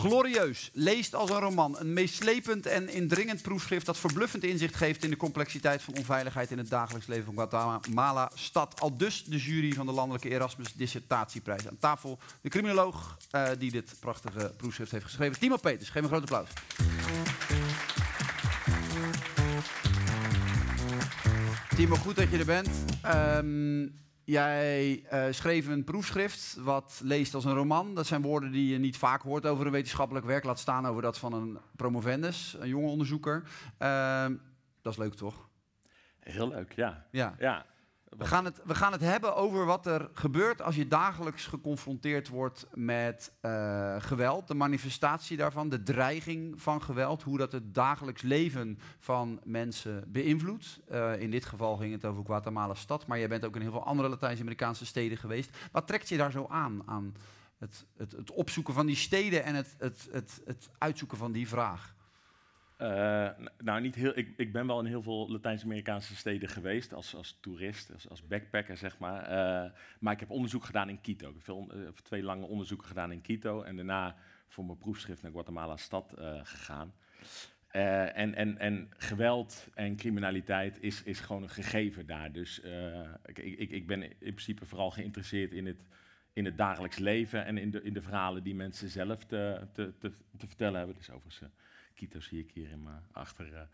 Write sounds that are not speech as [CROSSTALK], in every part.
Glorieus, leest als een roman. Een meeslepend en indringend proefschrift dat verbluffend inzicht geeft in de complexiteit van onveiligheid in het dagelijks leven van Guatemala stad. Al dus de jury van de Landelijke Erasmus Dissertatieprijs. Aan tafel de criminoloog uh, die dit prachtige proefschrift heeft geschreven, Timo Peters. Geef een groot applaus. Timo, goed dat je er bent. Um, Jij uh, schreef een proefschrift wat leest als een roman. Dat zijn woorden die je niet vaak hoort over een wetenschappelijk werk. Laat staan over dat van een promovendus, een jonge onderzoeker. Uh, dat is leuk, toch? Heel leuk, ja. ja. ja. We gaan, het, we gaan het hebben over wat er gebeurt als je dagelijks geconfronteerd wordt met uh, geweld, de manifestatie daarvan, de dreiging van geweld, hoe dat het dagelijks leven van mensen beïnvloedt. Uh, in dit geval ging het over Guatemala stad, maar jij bent ook in heel veel andere Latijns-Amerikaanse steden geweest. Wat trekt je daar zo aan, aan het, het, het opzoeken van die steden en het, het, het, het uitzoeken van die vraag? Uh, nou, niet heel, ik, ik ben wel in heel veel Latijns-Amerikaanse steden geweest als, als toerist, als, als backpacker, zeg maar. Uh, maar ik heb onderzoek gedaan in Quito. Ik heb veel, uh, twee lange onderzoeken gedaan in Quito en daarna voor mijn proefschrift naar Guatemala stad gegaan. en, en, en geweld en criminaliteit is, is gewoon een gegeven daar. Dus ik, ik, ik ben in principe vooral geïnteresseerd in het, in het dagelijks leven en in de, in de verhalen die mensen zelf te, te, te, te vertellen hebben. Dus overigens Quito zie ik hier in mijn achter.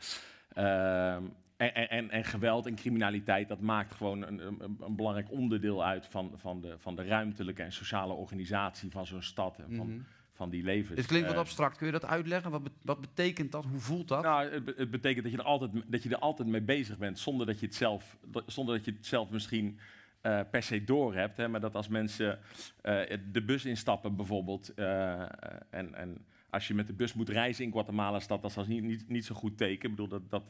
Uh, en, en, en, geweld en criminaliteit, dat maakt gewoon een, een, een, belangrijk onderdeel uit van, van, de, van de ruimtelijke en sociale organisatie van zo'n stad en van, mm -hmm. van die levens. Het klinkt wat abstract, kun je dat uitleggen? Wat, be wat betekent dat? Hoe voelt dat? Nou, het, het, betekent dat je, er altijd, dat je er altijd mee bezig bent, zonder dat je het zelf, zonder dat je het zelf misschien uh, per se door hebt. Hè, maar dat als mensen uh, de bus instappen bijvoorbeeld uh, en, en als je met de bus moet reizen in Guatemala, stad, dat is niet, niet, niet zo goed teken. Ik bedoel, dat, dat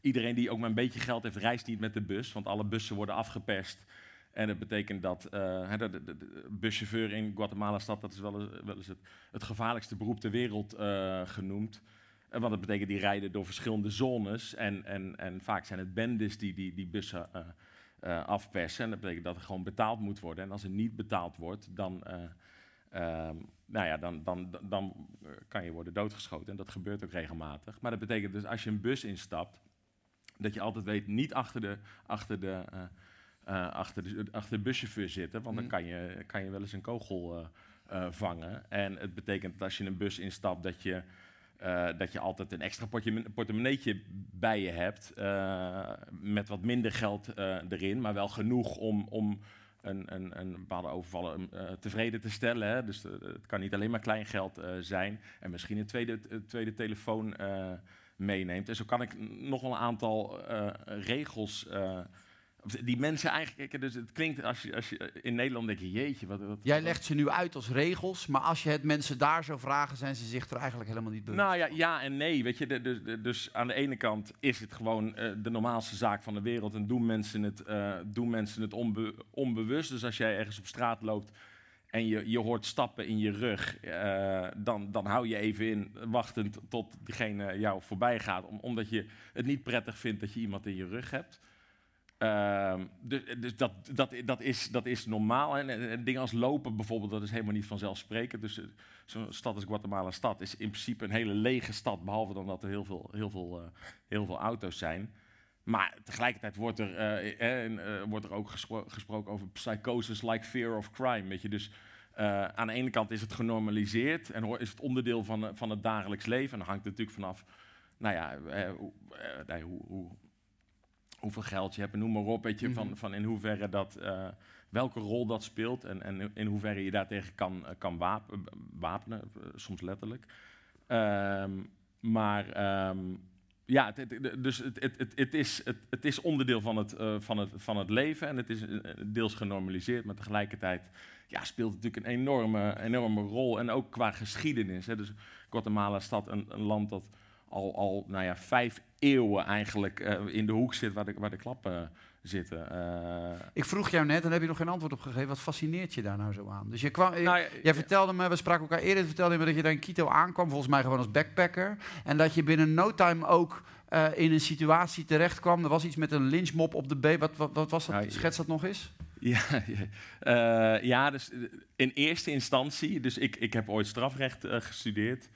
iedereen die ook maar een beetje geld heeft, reist niet met de bus, want alle bussen worden afgeperst. En dat betekent dat de, de, buschauffeur in Guatemala stad, dat is wel eens, wel het, het, gevaarlijkste beroep ter wereld genoemd. Want dat betekent die rijden door verschillende zones. En, en, en vaak zijn het bendes die die, die bussen afpersen. En dat betekent dat er gewoon betaald moet worden. En als er niet betaald wordt, dan Um, nou ja, dan, dan, dan eh, kan je worden doodgeschoten. En dat gebeurt ook regelmatig. Maar dat betekent dus als je een bus instapt, dat je altijd weet, niet achter de, achter de, uh, uh, achter de, achter de buschauffeur zitten. Want dan mm. kan je, kan je wel eens een kogel uh, vangen. En het betekent dat als je een bus instapt, dat je, dat je altijd een extra portemonneetje bij je hebt. met wat minder geld erin, maar wel genoeg om. om een, een, een bepaalde overvallen tevreden te stellen. Hè. Dus het kan niet alleen maar kleingeld uh, zijn. En misschien een tweede, tweede telefoon meeneemt. En zo kan ik nog wel een aantal regels die mensen eigenlijk, dus het klinkt als je, als je in Nederland denk je, jeetje, wat, wat Jij legt ze nu uit als regels, maar als je het mensen daar zo vragen, zijn ze zich er eigenlijk helemaal niet bewust. Nou ja, ja en nee, weet je. De, dus aan de ene kant is het gewoon uh, de normaalste zaak van de wereld en doen mensen het, uh, doen mensen het onbe onbewust. Dus als jij ergens op straat loopt en je, je hoort stappen in je rug, uh, dan, dan hou je even in, wachtend tot diegene jou voorbij gaat, om, omdat je het niet prettig vindt dat je iemand in je rug hebt. Uh, dus, dus dat, dat, dat, is, dat is normaal. En, en, dingen als lopen bijvoorbeeld, dat is helemaal niet vanzelfsprekend. Dus uh, zo'n stad als Guatemala stad is in principe een hele lege stad, behalve dan dat er heel veel, heel veel, uh, heel veel auto's zijn. Maar tegelijkertijd wordt er, eh, wordt er ook gespro gesproken over psychosis like fear of crime. Weet je? Dus aan de ene kant is het genormaliseerd en is het onderdeel van, van het dagelijks leven. En dan hangt natuurlijk vanaf nou ja, hoe, hoe hoeveel geld je hebt en noem maar op. Weet je, van, mhm. van in hoeverre dat, uh, welke rol dat speelt en, en in hoeverre je daartegen kan, uh, kan wapen, wapenen, uh, soms letterlijk. Um, maar um, ja, het, het, dus het, het, het, is, het, het is onderdeel van het, van, het, van het leven en het is deels genormaliseerd, maar tegelijkertijd ja, speelt het natuurlijk een enorme, enorme rol. En ook qua geschiedenis. Hè. Dus Guatemala is stad een, een land dat al, al nou ja, vijf eeuwen eigenlijk uh, in de hoek zit waar de, waar de klappen zitten. Uh, ik vroeg jou net, en daar heb je nog geen antwoord op gegeven, wat fascineert je daar nou zo aan? Dus je kwam, nou, ja, jij vertelde me, we spraken elkaar eerder, vertelde me dat je daar in Quito aankwam, volgens mij gewoon als backpacker. En dat je binnen no time ook uh, in een situatie terecht kwam. Er was iets met een lynchmob op de B. Wat, wat, wat was dat? Schets dat nog eens? [LAUGHS] Ja, ja. ja, dus in eerste instantie, dus ik, ik heb ooit strafrecht gestudeerd.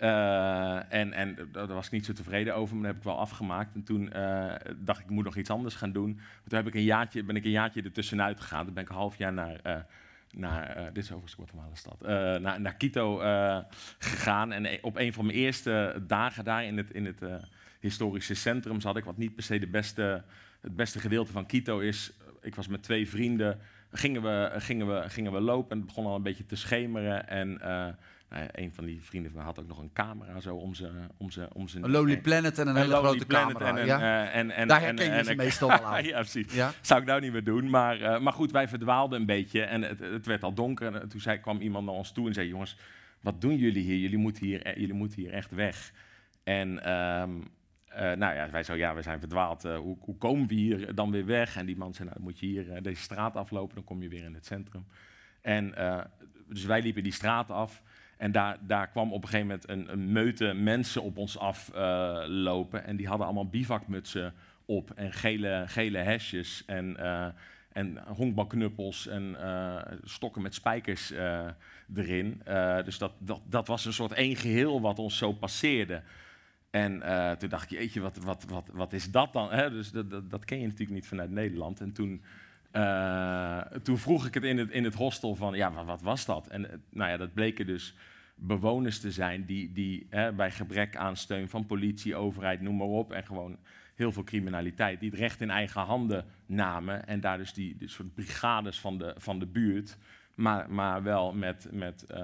Uh, en, en daar was ik niet zo tevreden over, maar dat heb ik wel afgemaakt. En toen uh, dacht ik, ik moet nog iets anders gaan doen. toen heb ik een jaartje, ben ik een jaartje ertussenuit gegaan. Toen ben ik een half jaar naar, uh, naar dit is overigens Guatemala stad, naar, naar Quito gegaan. En op een van mijn eerste dagen daar in het, in het historische centrum zat ik, wat niet per se de beste, het beste gedeelte van Quito is. Ik was met twee vrienden, gingen we, gingen we, gingen we lopen en het begon al een beetje te schemeren. En nou een van die vrienden van had ook nog een camera zo om zijn... Om ze, om zijn een Lonely Planet en een, hele grote camera. En, ja? uh, en, en, Daar herken je ze meestal wel [LAUGHS] aan. ja, precies. Ja? Zou ik nou niet meer doen. Maar, uh, maar goed, wij verdwaalden een beetje en het, het werd al donker. En toen zei, kwam iemand naar ons toe en zei, jongens, wat doen jullie hier? Jullie moeten hier, eh, jullie moeten hier echt weg. En um, uh, nou ja, wij zo, ja, we zijn verdwaald. Uh, hoe, hoe, komen we hier dan weer weg? En die man zei, nou, dan moet je hier uh, deze straat aflopen, dan kom je weer in het centrum. En dus wij liepen die straat af. En daar, daar kwam op een gegeven moment een, een meute mensen op ons aflopen. Uh, en die hadden allemaal bivakmutsen op en gele, gele hesjes en, uh, en honkbalknuppels en uh, stokken met spijkers erin. dus dat, dat, dat was een soort één geheel wat ons zo passeerde. En toen dacht ik, jeetje, wat, wat, wat, wat is dat dan? Hè? Dus dat, dat, dat ken je natuurlijk niet vanuit Nederland. En toen... Uh, toen vroeg ik het in het, in het hostel van, ja, wat, wat was dat? En nou ja, dat bleken dus bewoners te zijn die, die hè, bij gebrek aan steun van politie, overheid, noem maar op, en gewoon heel veel criminaliteit, die het recht in eigen handen namen en daar dus die, soort brigades van de, van de buurt, maar, maar wel met, met uh,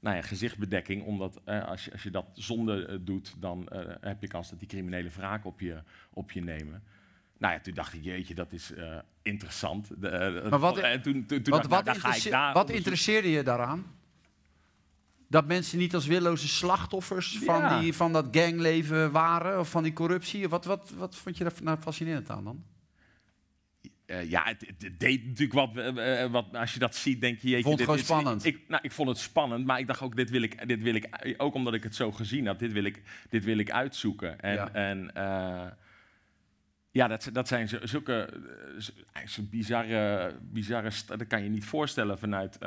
nou ja, gezichtbedekking, omdat als, je, als je dat zonder uh, doet, dan heb je kans dat die criminele wraak op je, op je nemen. Nou ja, toen dacht ik, jeetje, dat is interessant. De, maar wat, en toen, toen, toen wat, dacht, wat, nou, ga ik daar wat interesseerde je daaraan? dat mensen niet als willoze slachtoffers van, die, van dat gangleven waren of van die corruptie? Wat, wat, wat vond je daar nou fascinerend aan dan? Eh, ja, het, deed natuurlijk wat, eh, eh, wat. Als je dat ziet, denk je. jeetje, Vond het dit gewoon is- spannend? Ik, nou, ik vond het spannend, maar ik dacht ook, dit wil ik, dit wil ik ook omdat ik het zo gezien had, dit wil ik, dit wil ik uitzoeken. En, Ja. en eh, ja, dat, dat zijn zulke eh, zo bizarre, bizarre. Dat kan je niet voorstellen vanuit.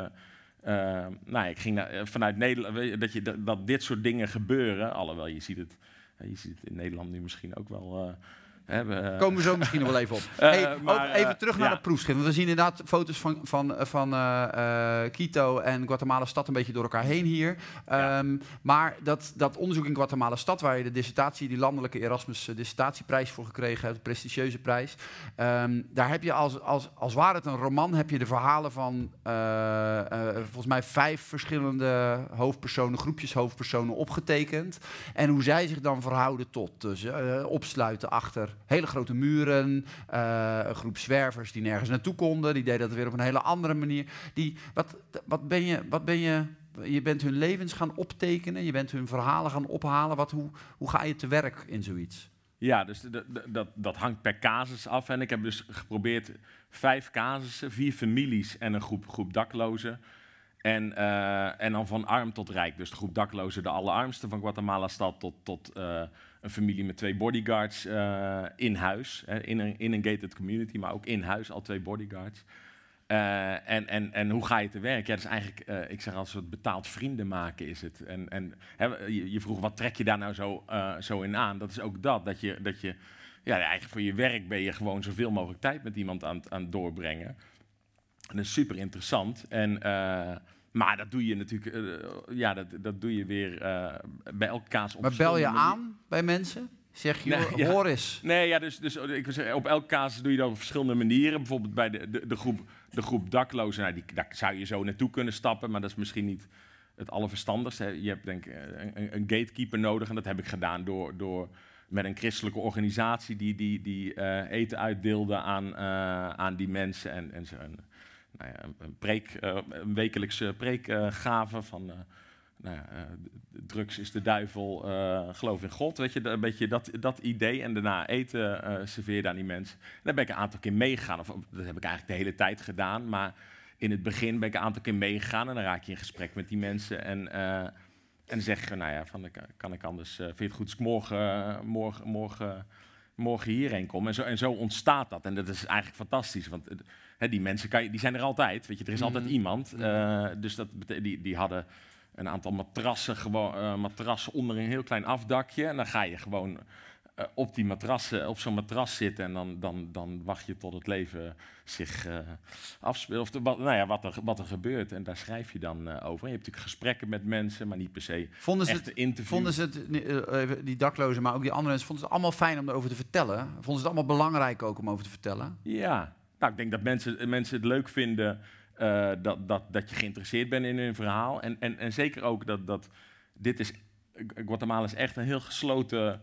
eh, nou, ik ging vanuit Nederland, dat, je, dat, dit soort dingen gebeuren. Alhoewel, je ziet het, je ziet het in Nederland nu misschien ook wel. Eh, eh, Komen we zo misschien nog wel even op. [LAUGHS] Eh, Hey, maar, ook even eh, terug naar ja. dat proefschrift. Want we zien inderdaad foto's van, van, van eh, eh, Quito en Guatemala stad een beetje door elkaar heen hier. Ja. Ehm, maar dat, dat onderzoek in Guatemala stad, waar je de dissertatie, die landelijke Erasmus eh, dissertatieprijs voor gekregen hebt, de prestigieuze prijs. ehm, daar heb je als, als, als ware het een roman, heb je de verhalen van eh, eh, volgens mij vijf verschillende hoofdpersonen, groepjes hoofdpersonen opgetekend. En hoe zij zich dan verhouden tot dus, eh, opsluiten achter hele grote muren, eh, een groep zwervers die nergens naartoe konden, die deden dat weer op een hele andere manier. Die, wat, wat, ben je, wat ben je, je bent hun levens gaan optekenen, je bent hun verhalen gaan ophalen. Wat, hoe, hoe ga je te werk in zoiets? Ja, dus dat, dat hangt per casus af. En ik heb dus geprobeerd vijf casussen, vier families en een groep, groep daklozen. En, eh, en dan van arm tot rijk. Dus de groep daklozen, de allerarmste van Guatemala-stad, tot, tot eh, een familie met twee bodyguards eh, in huis. In, een, in een gated community, maar ook in huis, al twee bodyguards. Eh, en, en, en hoe ga je te werk? Ja, dat is eigenlijk, eh, ik zeg als soort betaald vrienden maken is het. En, en hè, je, je vroeg, wat trek je daar nou zo, zo in aan? Dat is ook dat, dat je, dat je ja, eigenlijk voor je werk ben je gewoon zoveel mogelijk tijd met iemand aan, het- aan het doorbrengen. En dat is super interessant. En, maar dat doe je natuurlijk, eh, ja, dat, dat doe je weer eh, bij elke kaas op Maar bel je aan bij mensen? Zeg je, Nee, hoor, ja. eens. Nee, ja, dus, dus ik wil zeggen, op elke casus doe je dat op verschillende manieren. Bijvoorbeeld bij de, de, de, groep, de groep daklozen, nou, die, daar zou je zo naartoe kunnen stappen, maar dat is misschien niet het allerverstandigste. Je hebt denk ik een, gatekeeper nodig en dat heb ik gedaan door, door met een christelijke organisatie die, die, die eh, eten uitdeelde aan, aan die mensen en, en een, nou ja, een- preek, eh, een wekelijkse eh, van... eh, nou ja, drugs is de duivel, geloof in God, weet je, een beetje dat, dat idee. En daarna eten eh serveerde aan die mensen. En daar ben ik een aantal keer meegegaan, of dat heb ik eigenlijk de hele tijd gedaan. Maar in het begin ben ik een aantal keer meegegaan en dan raak je in gesprek met die mensen. En, eh, en zeg je, nou ja, van, kan- ik anders, vind je het goed morgen, morgen, morgen, morgen hierheen kom. En zo, en zo ontstaat dat. En dat is eigenlijk fantastisch. Want die mensen kan je, die zijn er altijd. Weet je, er is altijd Mhm. iemand. eh, dus dat die, die hadden een aantal matrassen, gewoon, eh, matrassen onder een heel klein afdakje. En dan ga je gewoon eh, op, die matrassen, op zo'n matras zitten. En dan, dan, dan wacht je tot het leven zich eh, afspeelt. Of de, wat, nou ja, wat, er, wat er gebeurt. En daar schrijf je dan eh, over. En je hebt natuurlijk gesprekken met mensen, maar niet per se Vonden ze het, interviews. vonden ze het eh, die daklozen, maar ook die andere mensen, vonden ze het allemaal fijn om erover te vertellen? Vonden ze het allemaal belangrijk ook om over te vertellen? Ja, nou, ik denk dat mensen, mensen het leuk vinden eh, dat, dat, dat je geïnteresseerd bent in hun verhaal. En, en, en zeker ook dat, dat dit is, Guatemala is echt een heel gesloten, eh,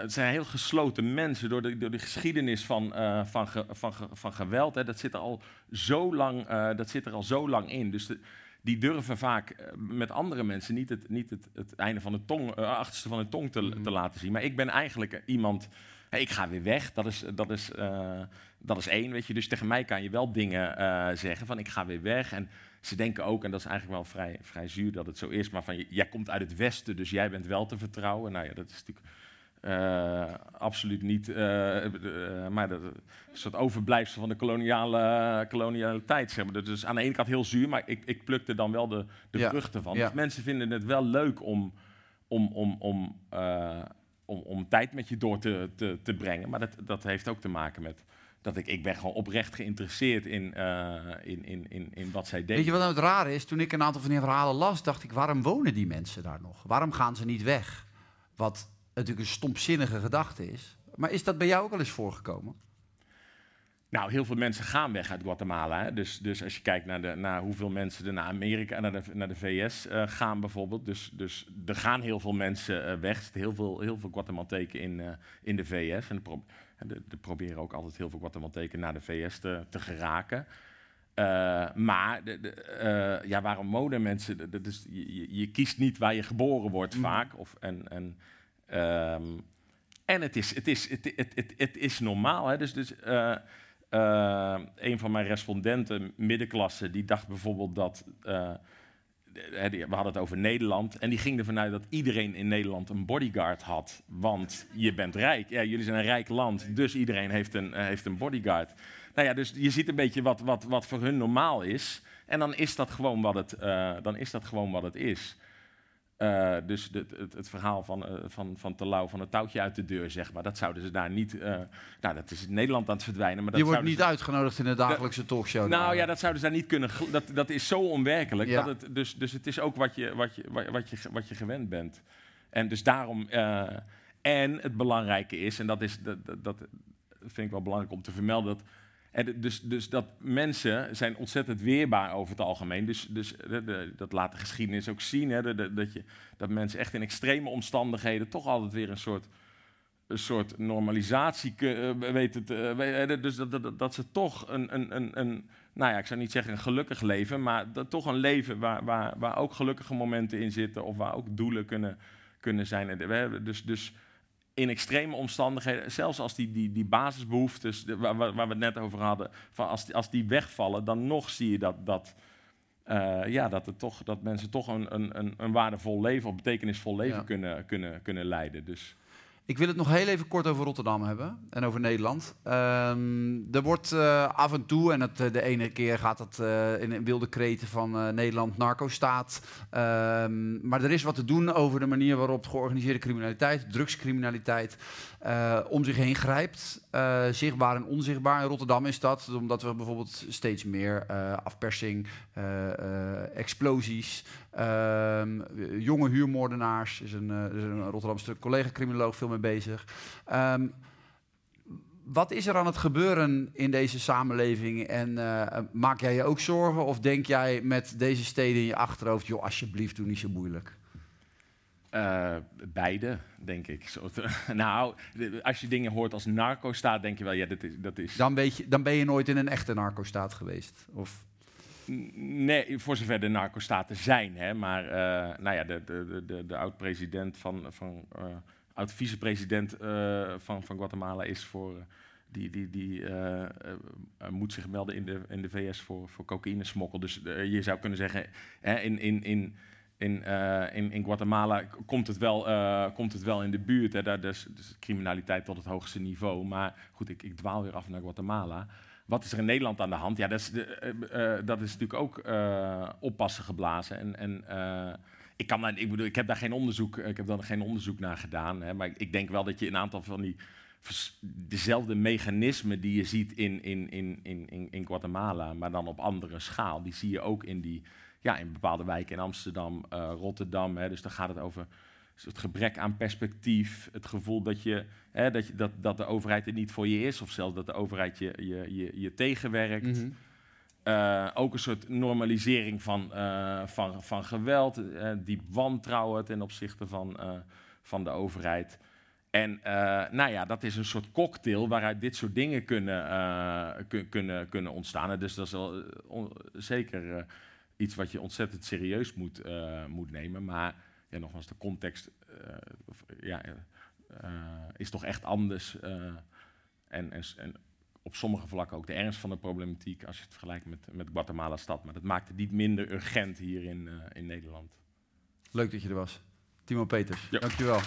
het zijn heel gesloten mensen door de, door de geschiedenis van, eh, van, ge- van, ge- van geweld. Hè. Dat, zit er al zo lang, eh, dat zit er al zo lang in. Dus de- die durven vaak eh, met andere mensen niet het, niet het, het einde van de tong, eh, achterste van de tong te, Mhm. te laten zien. Maar ik ben eigenlijk iemand. Hey, ik ga weer weg. Dat is, dat, is, eh, dat is één, weet je. Dus tegen mij kan je wel dingen eh, zeggen van ik ga weer weg. En ze denken ook, en dat is eigenlijk wel vrij, vrij zuur dat het zo is, maar van jij komt uit het westen, dus jij bent wel te vertrouwen. Nou ja, dat is natuurlijk eh, absoluut niet, eh, maar dat, soort overblijfsel van de koloniale, koloniale tijd. Zeg maar. Dus aan de ene kant heel zuur, maar ik, ik plukte dan wel de, de Ja, vruchten van. ja. Dus mensen vinden het wel leuk om, om, om, om, om, om tijd met je door te, te, te brengen. Maar dat, dat heeft ook te maken met dat ik, ik ben gewoon oprecht geïnteresseerd in, in, in, in, in wat zij deden. Weet je wat nou het rare is? Toen ik een aantal van die verhalen las, dacht ik, waarom wonen die mensen daar nog? Waarom gaan ze niet weg? Wat natuurlijk een stomzinnige gedachte is. Maar is dat bij jou ook al eens voorgekomen? Nou, heel veel mensen gaan weg uit Guatemala. Hè. Dus, dus als je kijkt naar, de, naar hoeveel mensen er naar Amerika, naar de, naar de VS eh, gaan bijvoorbeeld. Dus, dus er gaan heel veel mensen eh, weg. Er zitten heel veel, heel veel Guatemalteken in, eh, in de VS. En er en er proberen ook altijd heel veel Guatemalteken naar de VS te, te geraken. Maar de, de, ja, waarom wonen mensen? Dat- is- je, je- kiest niet waar je geboren wordt Mhm. vaak. Of, en, en, ehm, en het is, het is, het, het, het, is normaal. Hè? Dus, dus eh, eh, een van mijn respondenten, middenklasse, die dacht bijvoorbeeld dat. eh, we hadden het over Nederland. En die ging ervan uit dat iedereen in Nederland een bodyguard had. Want je bent rijk. Ja, jullie zijn een rijk land. Dus iedereen heeft een, heeft een bodyguard. Nou ja, dus je ziet een beetje wat, wat, wat voor hun normaal is. En dan is dat gewoon wat het, dan is, dat gewoon wat het is. Eh, dus de- het, het verhaal van, eh, van, van te lauw van het touwtje uit de deur, zeg maar, dat zouden ze daar niet. eh, nou, dat is in Nederland aan het verdwijnen. Maar dat je wordt niet uitgenodigd in de dagelijkse talkshow. nou ja, dat zouden ze daar niet kunnen. Dat, dat is zo onwerkelijk. Ja. Dat het, dus, dus het is ook wat je, wat, je, wat, wat je, wat je gewend bent. En dus daarom. en het belangrijke is, en dat, is, dat, dat, dat vind ik wel belangrijk om te vermelden. Dat, en dus, dus dat mensen zijn ontzettend weerbaar over het algemeen. Dus, dus de- dat laat de geschiedenis ook zien. Hè, dat, je, dat mensen echt in extreme omstandigheden toch altijd weer een soort een soort normalisatie eh, weten te... eh, we- eh, dus dat, dat, ze toch een, een, een, een... Nou ja, ik zou niet zeggen een gelukkig leven... maar dat, toch een leven waar, waar, waar ook gelukkige momenten in zitten... of waar ook doelen kunnen, kunnen zijn. Dus, dus in extreme omstandigheden... zelfs als die, die, die basisbehoeftes de- waar, waar, we het net over hadden... Van als, die, als die wegvallen, dan nog zie je dat... dat eh, ja, dat, het toch, dat mensen toch een, een, een, een waardevol leven of betekenisvol leven Ja. kunnen, kunnen, kunnen leiden. Dus Ik wil het nog heel even kort over Rotterdam hebben en over Nederland. Ehm, er wordt eh, af en toe, en het, eh, de ene keer gaat het eh, in, wilde kreten van Nederland narco-staat. Ehm, maar er is wat te doen over de manier waarop georganiseerde criminaliteit, drugscriminaliteit, om zich heen grijpt. Zichtbaar en onzichtbaar. In Rotterdam is dat, omdat we bijvoorbeeld steeds meer afpersing, explosies, ehm, jonge huurmoordenaars. Is een, is een Rotterdamse collega-criminoloog veel mee bezig. Ehm, wat is er aan het gebeuren in deze samenleving? En eh, maak jij je ook zorgen? Of denk jij met deze steden in je achterhoofd... joh, alsjeblieft, doe niet zo moeilijk. Eh, beide, denk ik. Zo te- [LAUGHS] nou, als je dingen hoort als narco-staat, denk je wel, ja, dat is... Dat is Dan, weet je, dan ben je nooit in een echte narco-staat geweest. Of, Nee, voor zover de narco-staten zijn. Hè, maar eh, nou ja, de, de, de, de, de oud-president van... van eh, oud-vicepresident eh, van, van Guatemala is voor... eh, die die, die eh, moet zich melden in de, in de VS voor, voor cocaïnesmokkel. Dus je zou kunnen zeggen, hè, in, in, in, in, in, in Guatemala komt het wel, komt het wel in de buurt. Hè. Daar is dus criminaliteit tot het hoogste niveau. Maar goed, ik, ik dwaal weer af naar Guatemala. Wat is er in Nederland aan de hand? Ja, dat is, de, dat is natuurlijk ook oppassen geblazen. En, en ik, kan, ik, bedoel, ik heb daar geen onderzoek, ik heb daar geen onderzoek naar gedaan. Hè, maar ik, denk wel dat je een aantal van die dezelfde mechanismen die je ziet in, in, in, in, in, in Guatemala, maar dan op andere schaal, die zie je ook in, die, ja, in bepaalde wijken in Amsterdam, eh, Rotterdam. Hè, dus dan gaat het over het gebrek aan perspectief, het gevoel dat, je, hè, dat, je, dat, dat de overheid er niet voor je is, of zelfs dat de overheid je, je, je, je tegenwerkt. Mhm. Eh, ook een soort normalisering van, eh, van, van geweld, eh, diep wantrouwen ten opzichte van, van de overheid. En nou ja, dat is een soort cocktail waaruit dit soort dingen kunnen, kun- kunnen, kunnen ontstaan. Dus dat is wel zeker iets wat je ontzettend serieus moet, moet nemen. Maar ja, nogmaals, de context ja, is toch echt anders. en, en op sommige vlakken ook de ernst van de problematiek als je het vergelijkt met, met Guatemala stad. Maar dat maakt het niet minder urgent hier in, eh, in Nederland. Leuk dat je er was. Timo Peters, Ja. dankjewel.